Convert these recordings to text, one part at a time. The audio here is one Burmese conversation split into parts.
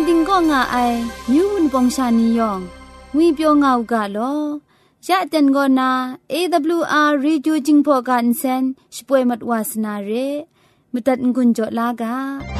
กันติงก็ง่าไอมิวนปองชานียองงุยเปียวง่าวกะลอยะเต็นก็นา AWR Reducing Program เซนช่วยมัดวาสนาเรมุตัดงุนจอลากา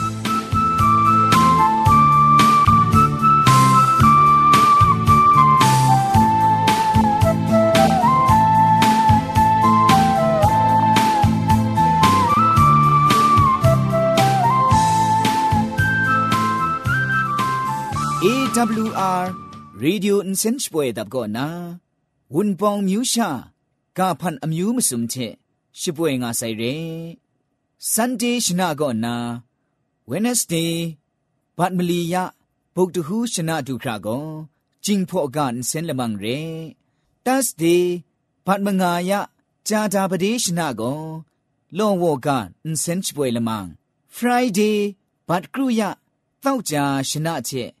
AWR Radio Insenchpoe dab go na wun pong myu sha ka phan amyu musum che shipwe nga sai re Sunday shna go na Wednesday bat mali ya bok tu hu shna du kra go jing pho ga insen lamang re Thursday bat manga ya ja da pade shna go long wo ga insenchpoe lamang Friday bat kru ya တောက်ကြရှနာချက်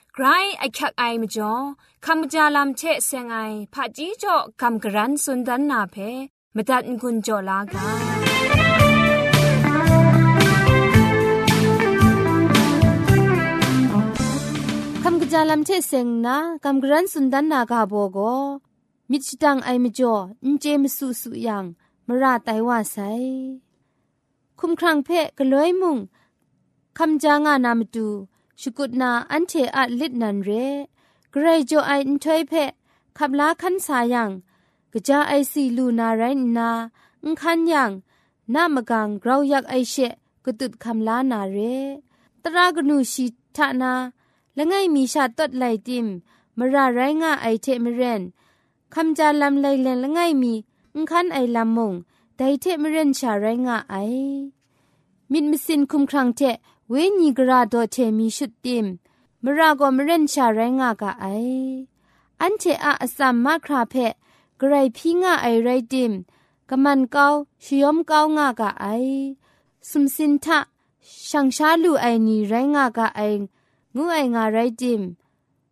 ระจาลำก็ไกรไอคักไอมาจ่อคำกระจาลำเชเซงไอผาจีจ่อคำกระรันสุนดันนาเพมตัดกุญจ่อลากาคำกระจาลำเชเซงนะคำกระรันสุนดันนากาโบโกมิชตังไอมจ่ออินเจมสุสุยังมราไตว่าไซคุมครังเพะกะลอยมุงคำจางานามตู ชุกุดนาอันเทอะลิดนันเรเกรโจไออินทอยเพะขับลาคันสายังกะจาไอซีลูนาไรนาอุคันยังนามกังเราอยากไอเชะกตุดคำลานาเร ตรากนูชีทานาละไงมีชาตดไลติมมราไรงาไอเทมเรนคำจาลำไลเลนละไงมีอุคันไอลำมงไดเทมเรนชาไรงาไอ มิดมิสินคุมครังเท เวนีกราโดเทมีชุดติมมรากอมเรนชาแรงากะไอ อันเทอะอสัมมาคราเพะกรพี่งาไอไรติมกะมันเกาชยอมเกางากะไอสุมสินทะช่างชาลูไอนีไรงากะไองูไองาไรติม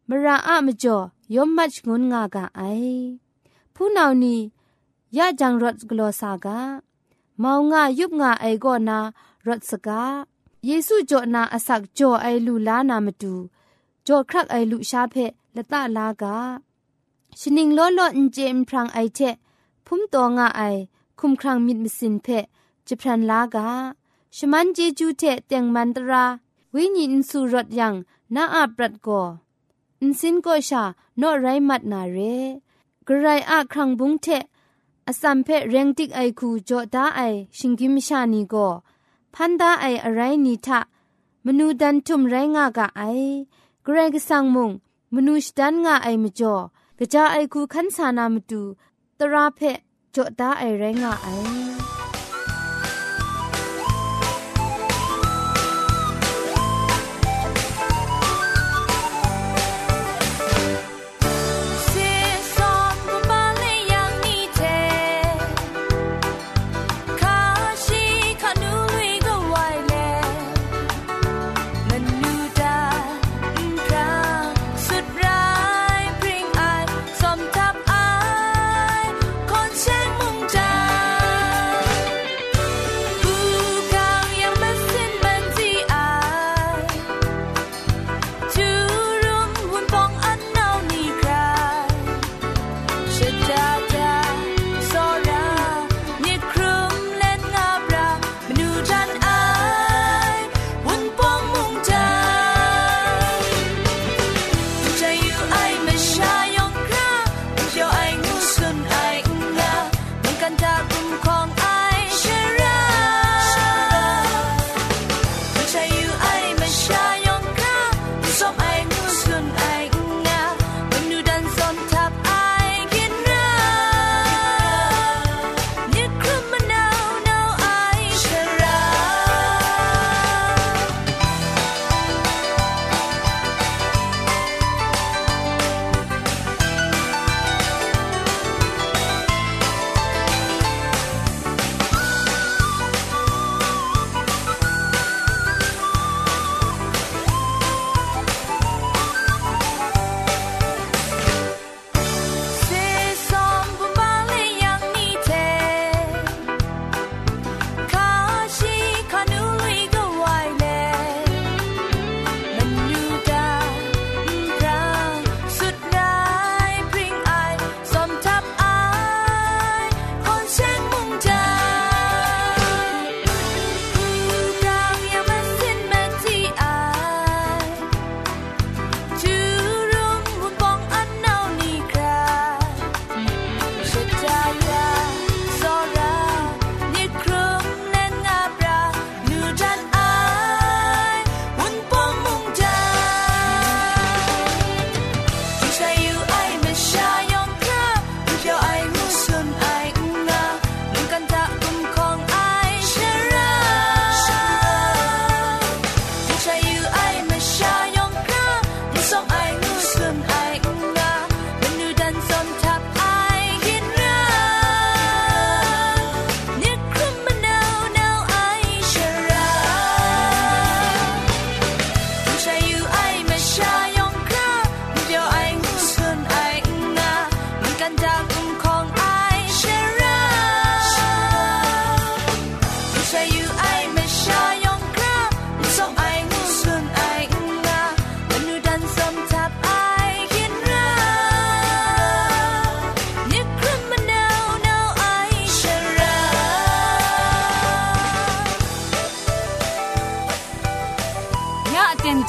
มราอะมจ่อยอมมัชงุนงากะไอ ผู้นานียะจังรถกลอสากะมาวงายุบงาไอก็นารถสกา เยซูจ่อนาอสักจ่อไอลูลานามาดูจ่อครักไอลูชาเพละตะลากาชนิงล้อล้ออินเจมพรังไอเทพุ่มตองาไอ คุมครังมิดมสินเพจะพรันลากาชมันเจจูเทเตียงมันตราวิญญนสุรถยังนาอาปรัดกออินสินก็ชาโนไรมัดนาเรกระไรอาครังบุงเทอสัมเพเรงติกไอคูจอตาไอ ชิงกิมชานีก็ พันดาไออะไรนิทะมนูดันทุมไรงากะไอเกรกสังมุงมนูชดันงาไอมจ่อกะจาไอคูขันสานามตูตราเพจ่อตาไอไรงาไอ สุดร้ายพริ้งไอ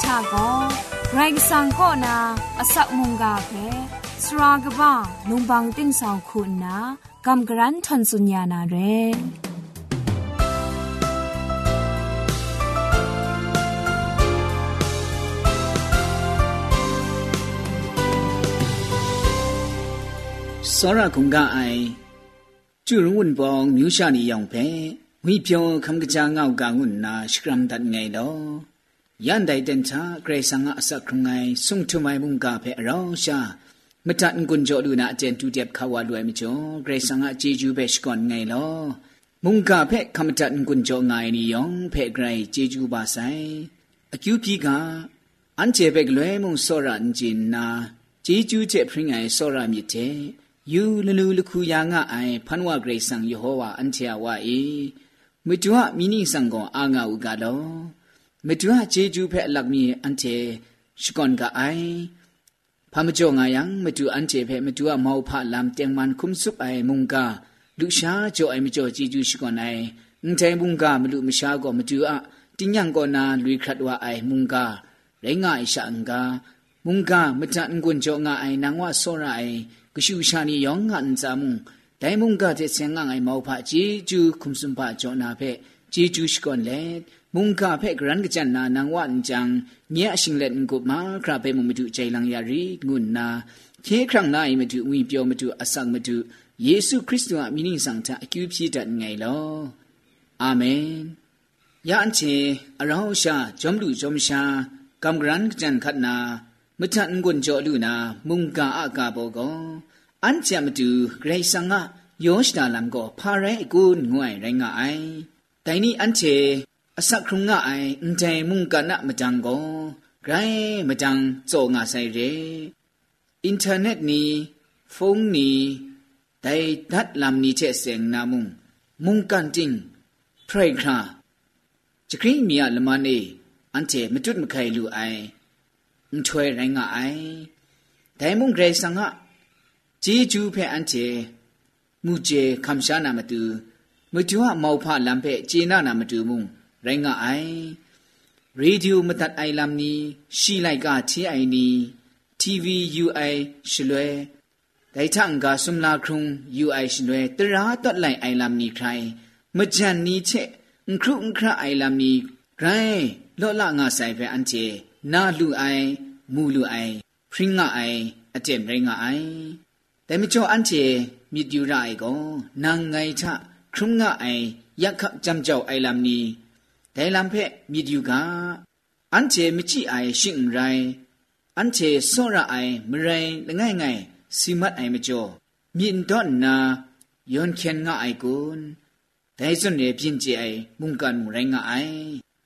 นทาก็ไกรสังก็นาอสักมุงกาเพสรากบ้าลุงบังติ้งสองคุณนากำกรันทนสุญญานาเร စောရကုံကအိုင်ကျူရုံဝန်ပောင်မြူရှာနီယောင်ဖဲဝိပြောခမ်ကကြာငောက်ကငုနာစကရမ်ဒတ်ငိုင်တော့ယန်ဒိုင်တန်ချာဂရေဆာငါအစခရုံငိုင်ဆုံထမိုင်မုန်ကဖဲအရောရှာမတန်ကွန်ကြောလူနာအကျန်တူတက်ခါဝလွယ်မကျော်ဂရေဆာငါဂျေဂျူပဲရှကွန်ငိုင်လောမုန်ကဖဲခမတန်ကွန်ကြောငိုင်နီယောင်ဖဲဂရိဂျေဂျူပါဆိုင်အကျူပြီကအန်ချေဘက်လွဲမုန်စောရန်ဂျင်နာဂျေဂျူချက်ဖရင်ငိုင်စောရမြစ်တဲ့ယူလလူလခုယာငါအိုင်ဖန်ဝဂရိဆန်ယေဟောဝါအန်ချာဝါအေမတွာမိနိဆန်ကောအာငါဥကလော မတူဟာဂျေဂျူးဖက်အလက်မီအန်တေရှကွန်ကအိုင်ဖာမကြောငါယံမတူအန်တေဖက်မတူဟာမောဖာလမ်တຽງမန်ခုမ်ဆုပ်အိုင်မုန်ကာလူရှာကြောအိုင်မကြောဂျေဂျူးရှကွန်နိုင်အန်တေမုန်ကာမလူမရှာကောမတူအတင်းညံကောနာလူခတ်ဝအိုင်မုန်ကာရိုင်းငါအိရှာအန်ကာမုန်ကာမတန်ကွန်ကြောငါအိုင်နန်ဝဆောရိုင်ကရှူရှာနီယောငါန်ဇာမုန်ဒိုင်မုန်ကာတဲ့ဆင်ငါငိုင်မောဖာဂျေဂျူးခုမ်စွန်ပါကြောနာဖက်ဂျေဂျူးရှကွန်လက် จอนาเพจีจูชกอนเลมุงกะเพกรันกะจันนานังวันจังเนียชิงเล็นกุมาคราเปมุมดุใจลังยารีงุนนาเคครั้งนาอิมดุวิเปียวมดุอสังมดุเยซูคริสต์อะมินิสังทะอคิวพีดัดไงลออาเมนยาอันเชอราชาจอมลุจอมชากำกรันกะจันขัดนามทันกุนจอลูนามุงกาอากาโบโกอันจะมาดูเกรซังะโยชดาลัมโกพาเรกุนงวยไรงะไอแต่นี่อันเชอสักครุงงะไออุนใจ အစခုံငါအိုင်အန်တိုင်မုန်ကနမတန်ကိုဂရိုင်းမတန်ဇောငါဆိုင်ရဲအင်တာနက်နီဖုန်းနီဒိုင်ဒတ်လမ်နီချက်စင်နာမုန်မုန်ကန်တင်းဖရိုက်ခါချခရင်မီယလမနေအန်တေမတုတ်မခိုင်လူအိုင်အန်ထွဲရိုင်းငါအိုင်ဒိုင်မုန်ဂရေဆန်ငါဂျီဂျူဖဲအန်တေမူဂျေခမ်ရှာနာမတူမတူအမောက်ဖလမ်ဖဲဂျေနာနာမတူမုန် ရိုင်းကအိုင်ရေဒီယိုမတတ်အိုင်လမ်နီရှီလိုက်ကချေအိုင်နီ TVUI ရှလွဲဒိုင်ထန်ကဆုမလာခရုံ UI ရှလွဲတရာတော့လိုက်အိုင်လမ်နီခိုင်မကြန်နီချက်ခရုခရအိုင်လမ်နီဂရိုင်းလော့လငါဆိုင်ဖဲအန်ချေနာလူအိုင်မူလူအိုင်ဖရင်ငါအိုင်အတက်မရင်ငါအိုင်แต่ไม่จออันเจมีดิวไรก็นางไงทะครุงงะไอยักขับจำเจ้าไอลำนี้ ဒိုင်လံဖက်မြစ်ဒီကအန်ချေမကြည့်အိုင်ရှင့်ရိုင်းအန်ချေစောရအိုင်မရိုင်းလငယ်ငယ်စီမတ်အိုင်မကျော်မြင့်တော့နာယွန်ခန်ငါအိုင်ကွန်းဒိုင်စွန်ရဲ့ပြင်းကြိုင်မုန်ကန်မရိုင်းငါအိုင်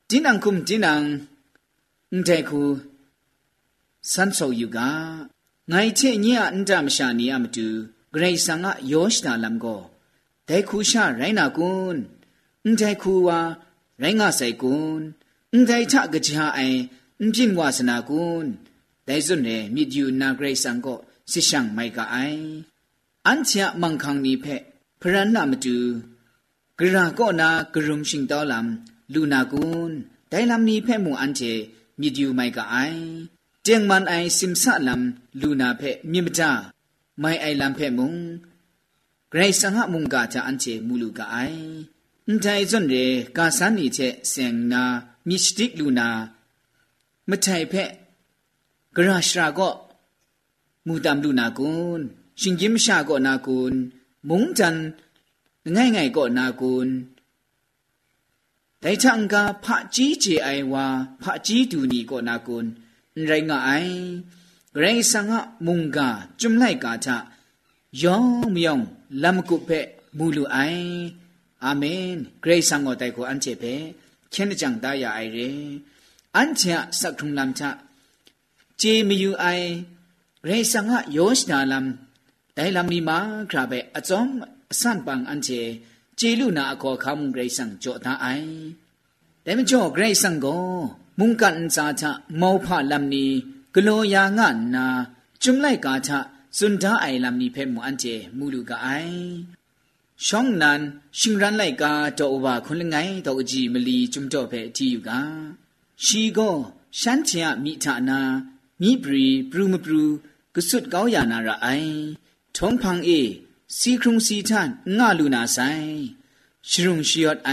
တင်းနံခုမ်တင်းနံအန်တဲခုစန်ဆောယူကငိုင်ချေညအန်တမရှာနေရမတူဂရိတ်ဆန်ကယောရှနာလမ်ကိုဒိုင်ခုရှာရိုင်းနာကွန်းအန်တဲခုဝါ ရိုင်းငါဆိုင်ကွန်းအန်တဲ့ချကကြအိုင်အန်ပြင်းဝါစနာကွန်းဒဲစွန်နေမြစ်ယူနာဂရိဆန်ကိုစစ်ရှန်မိုက်ကအိုင်အန်ချာမန်ခန်းနီဖက်ဖရန်နာမတူဂရာကောနာဂရုံရှင်တော်လမ်လူနာကွန်းဒဲလမ်နီဖက်မူအန်ချေမြစ်ယူမိုက်ကအိုင်เจียงมันไอซิมซะลำลูนาเพมิมจาไม่ไอลำเพมุงไกรสังหมุงกาจะอันเจมูลูกาไอ န်တိုင်စွန်ရေကာဆန်နီချက်ဆင်နာမစ္စတစ်လူနာမထိုင်ဖက်ဂရရှရာကောမူတမ်လူနာကွန်ရှင်ဂျင်ရှာကောနာကွန်မုံတန်ငိုင်ငိုင်ကောနာကွန်တိုင်ချန်ကဖာကြီးဂျေအိုင်ဝါဖာကြီးဒူနီကောနာကွန်ရိုင်းငါအိုင်ရိုင်းဆန်ငါမုံကจุမ်လိုက်ကာချယောင်မြောင်လမ်ကုဖက်မူလူအိုင် အာမင်ဂရိဆန်ကိုတိုက်ကိုအန်ချေဖဲချင်းကြံတာရအိုင်ရေအန်ချာစက်ထုံလမ်ချဂျေမယူအိုင်ဂရိဆန်ငါယောရှနာလမ်ဒိုင်လမ်မီမာခရာဘဲအစုံအဆန်ပန်အန်ချေဂျေလူနာအခေါ်ခမ်ဂရိဆန်ကြောတာအိုင်ဒါမ ช่องนั้นชิงรันไลกาจอว่าคนละไงตอจีมลีจุมจ่อเพที่อยู่กาชีก็ฉันเชียมีฐานามีปรีปรูมปรูกสุดเกาอย่านาระไอทงพังเอสีครุงสีท่านง่าลูนาไซชรุงชิยอดไอ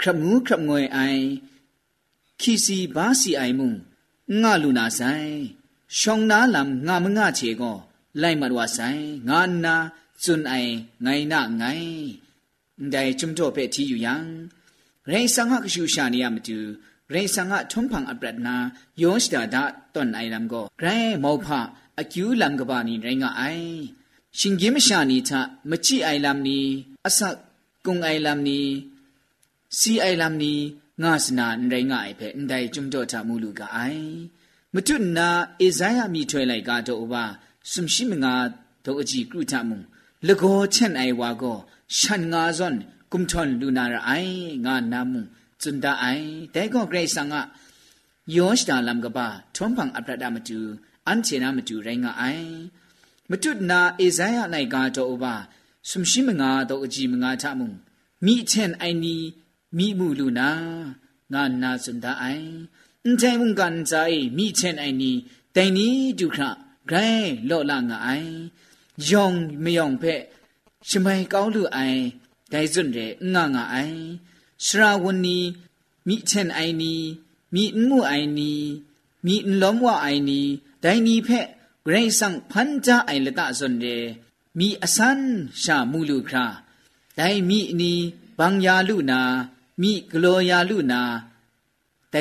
ครับงูครับงวยไอขีสีบาสีไอมุงง่าลูนาไซช่องนาลำง่ามง่าเชก็ไล่มาดว่าไซงานนา စွန်အိုင်ငိုင်နာငိုင်ဒိုင်ချုံတော့ပဲတီယူယံရေဆန်ငါကရှူရှာနေရမတူရေဆန်ငါထုံဖန်အပရဒနာယောစတာဒတွန်အိုင်ရမ်ကိုဂရဲမောဖအကျူးလံကပါနီရိုင်းကအိုင်ရှင်ကြီးမရှာနီချမကြည့်အိုင်လမ်နီအဆတ်ကုံအိုင်လမ်နီစီအိုင်လမ်နီငါစနာရိုင်းကအိုင်ပဲဒိုင်ချုံတော့တာမူလူကအိုင်မတုနာဧဇိုင်းယမိထွဲလိုက်ကတော့ဘာစွမ်ရှိမငါတို့အကြည့်ကုထမှု လကောချက်အိုင်ဝါကိုရှန်ငါဇွန်กุมทอนลูนาระไองานามุจุนดาไอแต่ก็เกรซังอะยอชดาลัมกบะทอมพังอัปรดามตูอันเชนามตูไรงาไอมตุนาเอซายะไลกาโตอบาสุมชิมงาโตอจีมงาทะมุมีเช่นไอนีมีมูลูนางานาจุนดาไอအန်တိုင်မုန်ကန်ဇိုင်မိချင်အိုင်နီတိုင်နီဒုခရဂိုင်လော့လာငါအိုင်ယောင်မယောင် ဖက်ရှမိုင်ကောင်းလူအိုင်ဒိုင်စွန်ရဲငါငါအိုင်ရှရာဝနီမိချင်အိုင်နီမိမှုအိုင်နီမိလုံးဝအိုင်နီဒိုင်နီဖက်ဂရိတ်ဆန်ဖန်ကြအိုင်လတစွန်ရဲမိအစန်ရှာမူလူခရာဒိုင်မိနီဘန်ယာလူနာမိဂလောယာလူနာแต่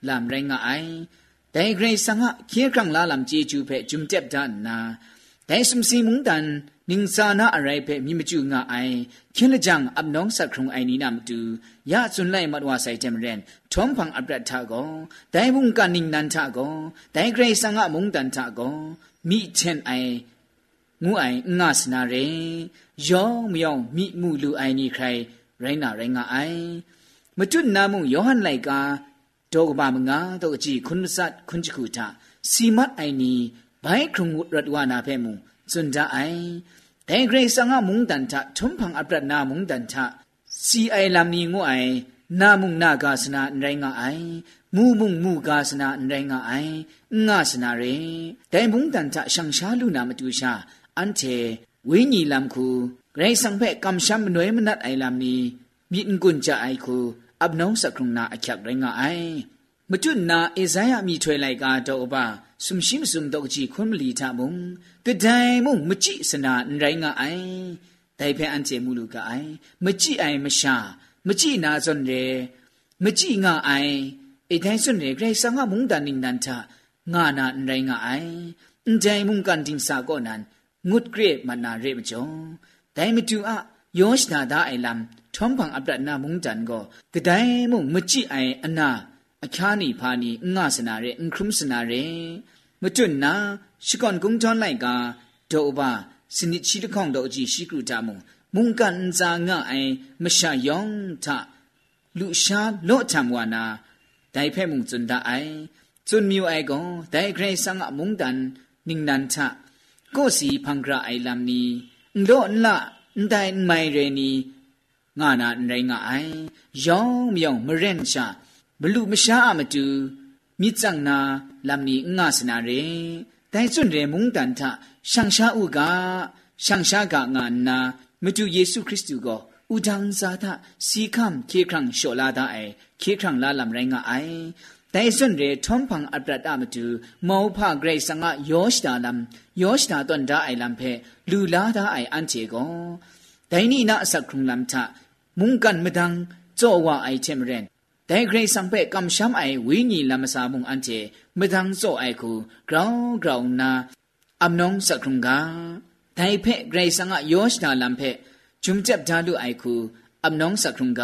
ส่วนเรื่องกูกลัวมาไอแต่ก็อันจะมาดูเกรซังโนราไองูไอลำแรงไอแต่เกรซังอะเคียครั้งลาลำจีจูเพจุมเจ็บดันนาแต่สมสีมุงดันนิงซานาอะไรเพมีมจูงาไอเคียนละจังอับน้องสักครุงไอนี้นามดูยาสุนไลมัดว่าใส่เจมเรนทอมพังอับรัดทาโกแต่มุงกันนิงนันทาโกแต่เกรซังอะมุงดันทาโกมีเช่นไองูไองาสนาเรယောမြောင်မိမှုလူအိုင်နီခိုင်ရိုင်းနာရိုင်းငါအိုင်မတွနာမှုယောဟန်လိုက်ကာ တောကဘာမငါတော့အကြည့်ခွန်းစတ်ခွန်းချခုတာစီမတ်အိုင်နီဘိုင်ခုံရတ်ဝါနာဖဲမုံစွန်ဒအိုင်ဒဲဂရိတ်ဆာငါမုန်တန်တာထုံဖန်အပရနာမုန်တန်တာစီအိုင်လာမီငိုအိုင်နာမုန်နာကာစနာနိုင်ငါအိုင်မူမုန်မူကာစနာနိုင်ငါအိုင်ငါစနာရင်ဒဲမုန်တန်တာရှန်ရှာလူနာမတူရှာအန်တေဝိညီလမ်ခုဂရိတ်ဆံဖဲကမ်ရှမ်နွေမနတ်အိုင်လာမီမြင့်ကွန်ကြအိုင်ခု อคูอับน้องสักครุงนาอคักไรงาไอมจุนนาเอซายามีถวยไลกาโตอบาสุมชิมสุมดอกจีคุมลีทามุงกระไดมุงมจิสนาไรงาไอแต่เพออันเจมูลูกาไอมจิไอมชามจินาซอนเรมจิงาไอไอไดซอนเรไกรสังงมุงดานิงนันทางานาไรงาไออันใจมุงกันดิงสาก็นั้นงุดเกรมันนาเรมจงဒိုင်မတူအ ယောရှနာဒါအိုင်လမ်ထုံပံအပဒနာမုန်တန်ကိုတဒိုင်မုံမကြည့်အိုင်အနာအခါနီဖာနီငါစနာရဲအင်ခရုမစနာရဲမတွတ်နာရှီကွန်ကုံချွန်လိုက်ကဒေါဘာစနိချီတခေါန်တော့အကြည့်ရှိကရတာမုံမုန်ကန်ဇာငါအိုင်မရှာယောင်ထလူရှာလော့ချမ်ဝါနာဒိုင်ဖဲမုံဇွန်ဒါအိုင်ဇွန်မြူအိုင်ကောဒိုင်ဂရိဆန်ငါမုန်တန်နင်းနန်ချကိုစီဖန်ဂရာအိုင်လမ်နီဒေါန်လာ တိုင်မိုင်ရနီငါနာနိုင်ငါအိုင်ယောင်မြောင်မရင်ရှာဘလူမရှာအမတူမြစ်ချန်နာလမ်နီငါစနာရေတိုင်စွန်ရေမုန်တန်ထရှန်ရှာဥကရှန်ရှာကငါနာမတူယေရှုခရစ်တုကိုဥဒန်းစာသစီကမ်ခေခရံရှောလာဒအိုင်ခေခရံလာလမ်ရိုင်းငါအိုင် တိုင်စွန်ရေထုံဖန်အပရဒမတူမောဖဂရိတ်စငါယောရှတာလမ်ယောရှတာတွန်ဒါအိုင်လမ်ဖဲလူလာဒါအိုင်အန်ချေကောဒိုင်နီနာအစခုံလမ်ချမုန်ကန်မဒန်းဇောဝအိုင်ချေမရန်ဒိုင်ဂရိတ်စံဖဲကမ်ရှမ်အိုင်ဝီညီလမ်ဆာမုန်အန်ချေမဒန်းဇောအိုင်ခုဂရောင်းဂရောင်းနာအမနုံစခုံကဒိုင်ဖဲဂရိတ်စငါယောရှတာလမ်ဖဲဂျုံချက်ဒါလူအိုင်ခုအမနုံစခုံက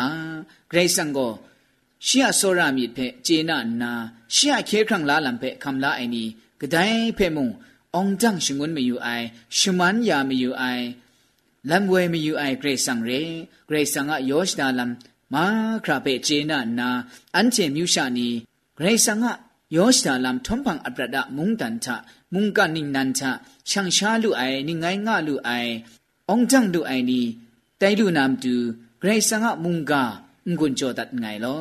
ဂရိတ်စံကို ရှီယဆောရမီဖက်ဂျေနာနာရှီယခေခန့်လာလံဖက်ခမ်လာအိုင်နီဂဒိုင်ဖက်မုံအောင်ကြန့်ရှင်ငွန်းမယူအိုင်ရှမန်ယာမယူအိုင်လမ်ဝဲမယူအိုင်ဂရေဆန်ရေဂရေဆန်ကယောရှနာလမ်မာခရာဖက်ဂျေနာနာအန်ချေမြူရှာနီဂရေဆန်ကယောရှနာလမ်ထုံပန်အပရဒမုန်တန်ချမုန်ကနင်းနန်ချရှန်ရှာလူအိုင်နိငိုင်းငါလူအိုင်အောင်ကြန့်လူအိုင်နီတိုင်လူနမ်တူဂရေဆန်ကမုန်ကား งไงงะลูไอองจังลูไอนีไตลูนามตู เกรซังะมุงกางุนโจตัดไงลอ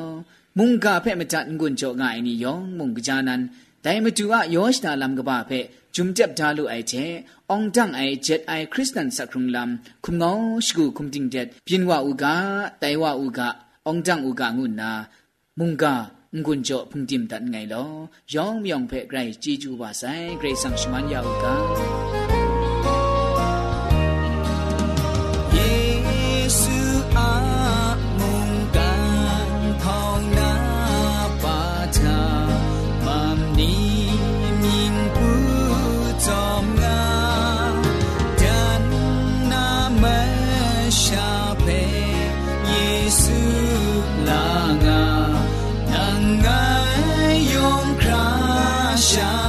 มุงกาเพ่มาจัดงุนโจง่ายนี่ยองมุงกจานันแต่มาจูอะยอชดาลำกบ้าเพ่จุมเจ็บดาลูไอเจองจังไอเจ็ดไอคริสตันสักครุงลำคุมงอชกูคุมจิงเจ็ดพินว่าอุกาไตว่าอุกาองจังอุกางุนนามุงกางุนโจพุงจิมตัดไงลอยองมยองเพ่ไกรจีจูบาไซไกรสังชมันยาอุกา langa nangai yom krasha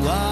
Love.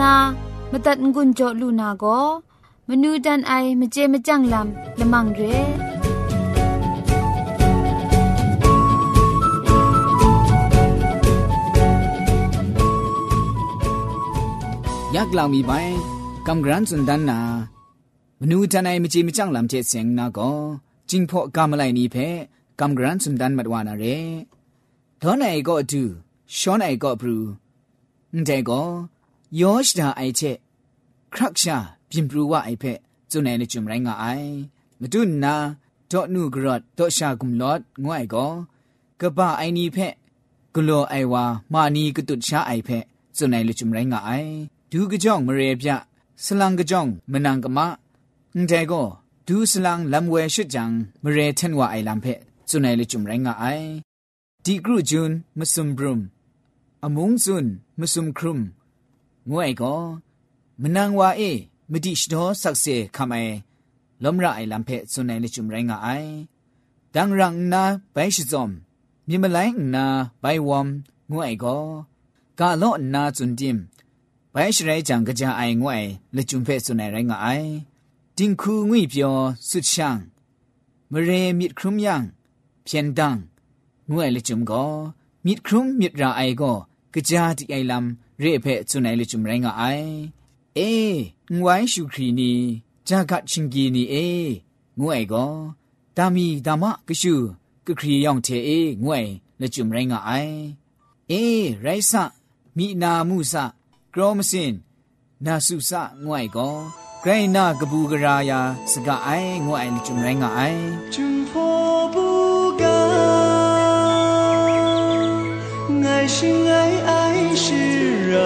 นามาตัดงุนโจลูนาโกมนูดันไอมเจมจังลำละมังเรยักลามีไปกำกรันสุนดันนามนูจันไอมเจมจังลำเจเสียงนาโกจิงพอกำไลนี้เพกำกรันสุนดันมัดวานาเรดอนไอก็ดูชอนไอก็บรูนเดก็ ယောရှဒါအိုက်ချက်ခရက်ရှာပြင်ပရူဝအိုက်ဖက်ဇုန်နယ်ချုံရိုင်းငါအိုင်မတုနာဒေါနုဂရတ်ဒေါရှာကုမ်လော့ငွိုင်ကောကပအိုင်နီဖက်ဂလောအိုင်ဝါမာနီကတုရှာအိုက်ဖက်ဇုန်နယ်ချုံရိုင်းငါအိုင်ဒူးကကြောင်မရေပြစလန်ကကြောင်မနန်ကမအန်တဲကိုဒူးစလန်လမ်ဝဲရှစ်ဂျန်မရေထန်ဝအိုင်လမ်ဖက်ဇုန်နယ်ချုံရိုင်းငါအိုင်ဒီဂရုဂျွန်းမစုံဘရုမ်အမုံဇွန်းမစုံခရုမ် ငွေကောမနန်ဝါအေမတိရှတော်ဆက်စေခမဲလမရအိုင်လမ်ဖဲစွန်နယ်လချုံရိုင်းငါအိုင်ဒန်ရန်နာဘိုင်ရှိဇုံမြမလိုင်းနာဘိုင်ဝမ်ငွေကောကာလော့နာဇွန်တင်ဘိုင်ရှရဲကြံကကြအိုင်ငွေလချုံဖဲစွန်နယ်ရိုင်းငါအိုင်တင်ခုငွေပြောဆွချန်မရေမြစ်ခရုံယံဖြန်ဒန်ငွေလချုံကောမ มิดครุมมิดราไอก็กะจาติไอลำ ရေဖဲကျွနိုင်လေကျွမရိုင်းကအိုင်အေးငွိုင်းရှုခရီနီဂျာကချင်းကီနီအေးငွဲ့ကောဒါမီဒါမကရှုကခရီယောင်တဲ့အေးငွဲ့လေကျွမရိုင်းကအိုင်အေးရိုက်ဆမိနာမှုဆကရောမစင်နာစုဆငွဲ့ကောဂရိုင်းနာကပူကရာယာစကအိုင်ငွဲ့လေကျွမရိုင်းကအိုင်ကျွမ်ဖော 爱是爱爱是啊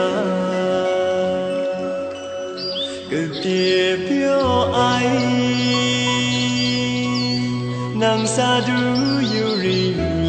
个代表爱。能撒都有人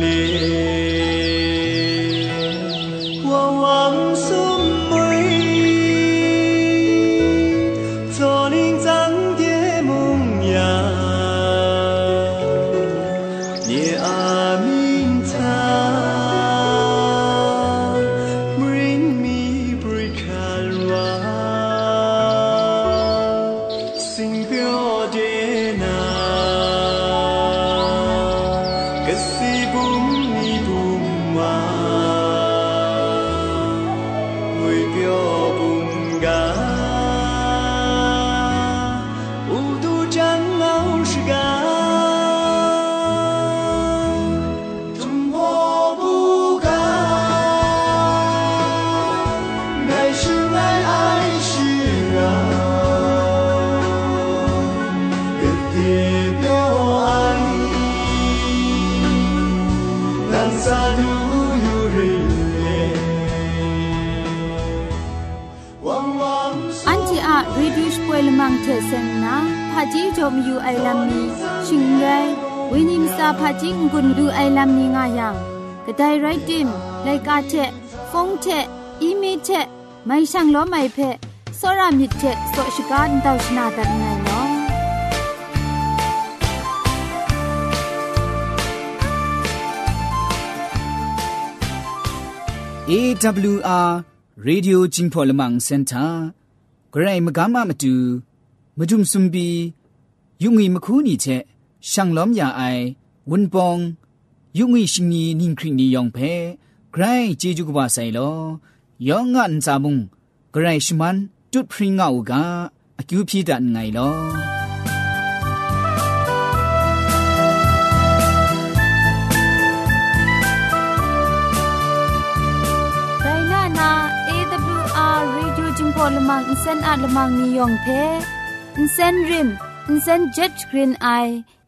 กระไดไรติมไลกาเทฟงเทอีเมเทไม่ช่างล้อไม่เพะสรามิเทสวชการดาวชนาตัดไงเนาะเอวอาร์เรดิโอจิงพอลมังเซ็นเตอร์ไกรมกามามาดูมาดุมซุมบียุงอีมคูนี่เทช่างล้อมยาไอวุนปอง ยุงอีชิงนีนิ่งคริงนียองเพใครจีจุกบาไซโลยองงันซาบุงใครชมันจุดพริ้งเอากาอคิวพีดันไงลอพอลมังอินเซนอาลมังนิยองเพอินเซนริมอินเซนเจ็ดกรีนไอ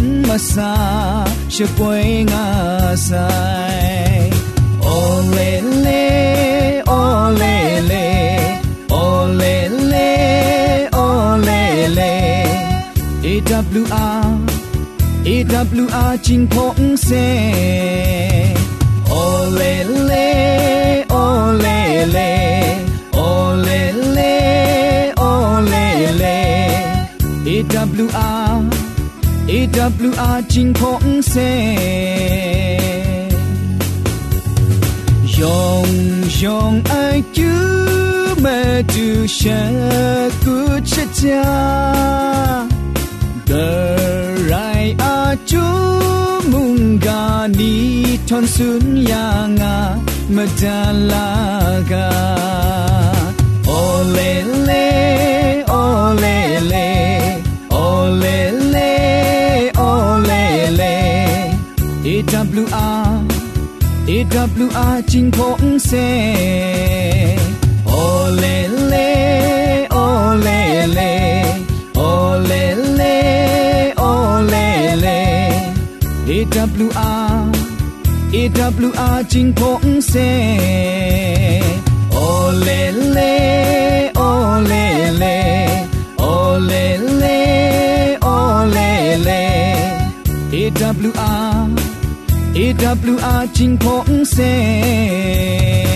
masa she boy ngasai olele olele olele olele awr awr jing pong se olele olele AWR จิงพงเซยองยองไอจูมาดูชะกุชะจา Gerai aju munggani ton sun yanga medalaga Olele 아징 공세 올레레 올레레 올레레 올레레 AWR AWR 징공세 올레레 올레레 올레레 올레레 AWR AWR 金鹏城。